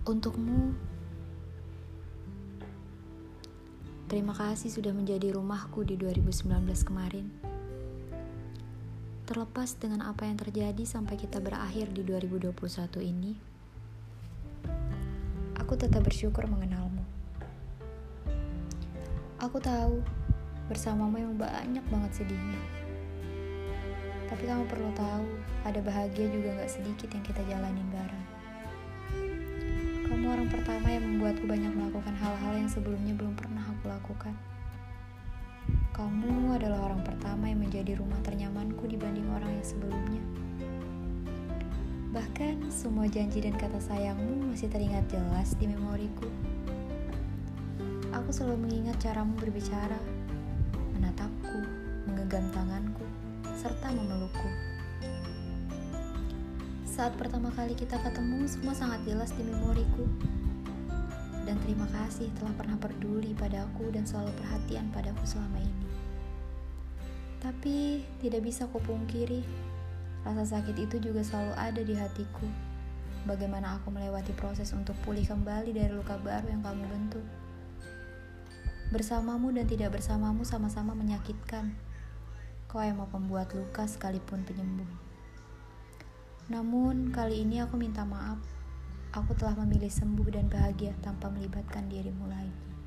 Untukmu, terima kasih sudah menjadi rumahku di 2019 kemarin. Terlepas dengan apa yang terjadi sampai kita berakhir di 2021 ini, aku tetap bersyukur mengenalmu. Aku tahu bersamamu yang banyak banget sedihnya. Tapi kamu perlu tahu, ada bahagia juga gak sedikit yang kita jalanin bareng. Orang pertama yang membuatku banyak melakukan hal-hal yang sebelumnya belum pernah aku lakukan. Kamu adalah orang pertama yang menjadi rumah ternyamanku dibanding orang yang sebelumnya. Bahkan semua janji dan kata sayangmu masih teringat jelas di memoriku. Aku selalu mengingat caramu berbicara, menatapku, menggenggam tanganku, serta memelukku. Saat pertama kali kita ketemu, semua sangat jelas di memoriku. Dan terima kasih telah pernah peduli padaku dan selalu perhatian padaku selama ini. Tapi tidak bisa kupungkiri, rasa sakit itu juga selalu ada di hatiku. Bagaimana aku melewati proses untuk pulih kembali dari luka baru yang kamu bentuk. Bersamamu dan tidak bersamamu sama-sama menyakitkan. Kau emang pembuat luka sekalipun penyembuh. Namun, kali ini aku minta maaf. Aku telah memilih sembuh dan bahagia tanpa melibatkan dirimu lagi.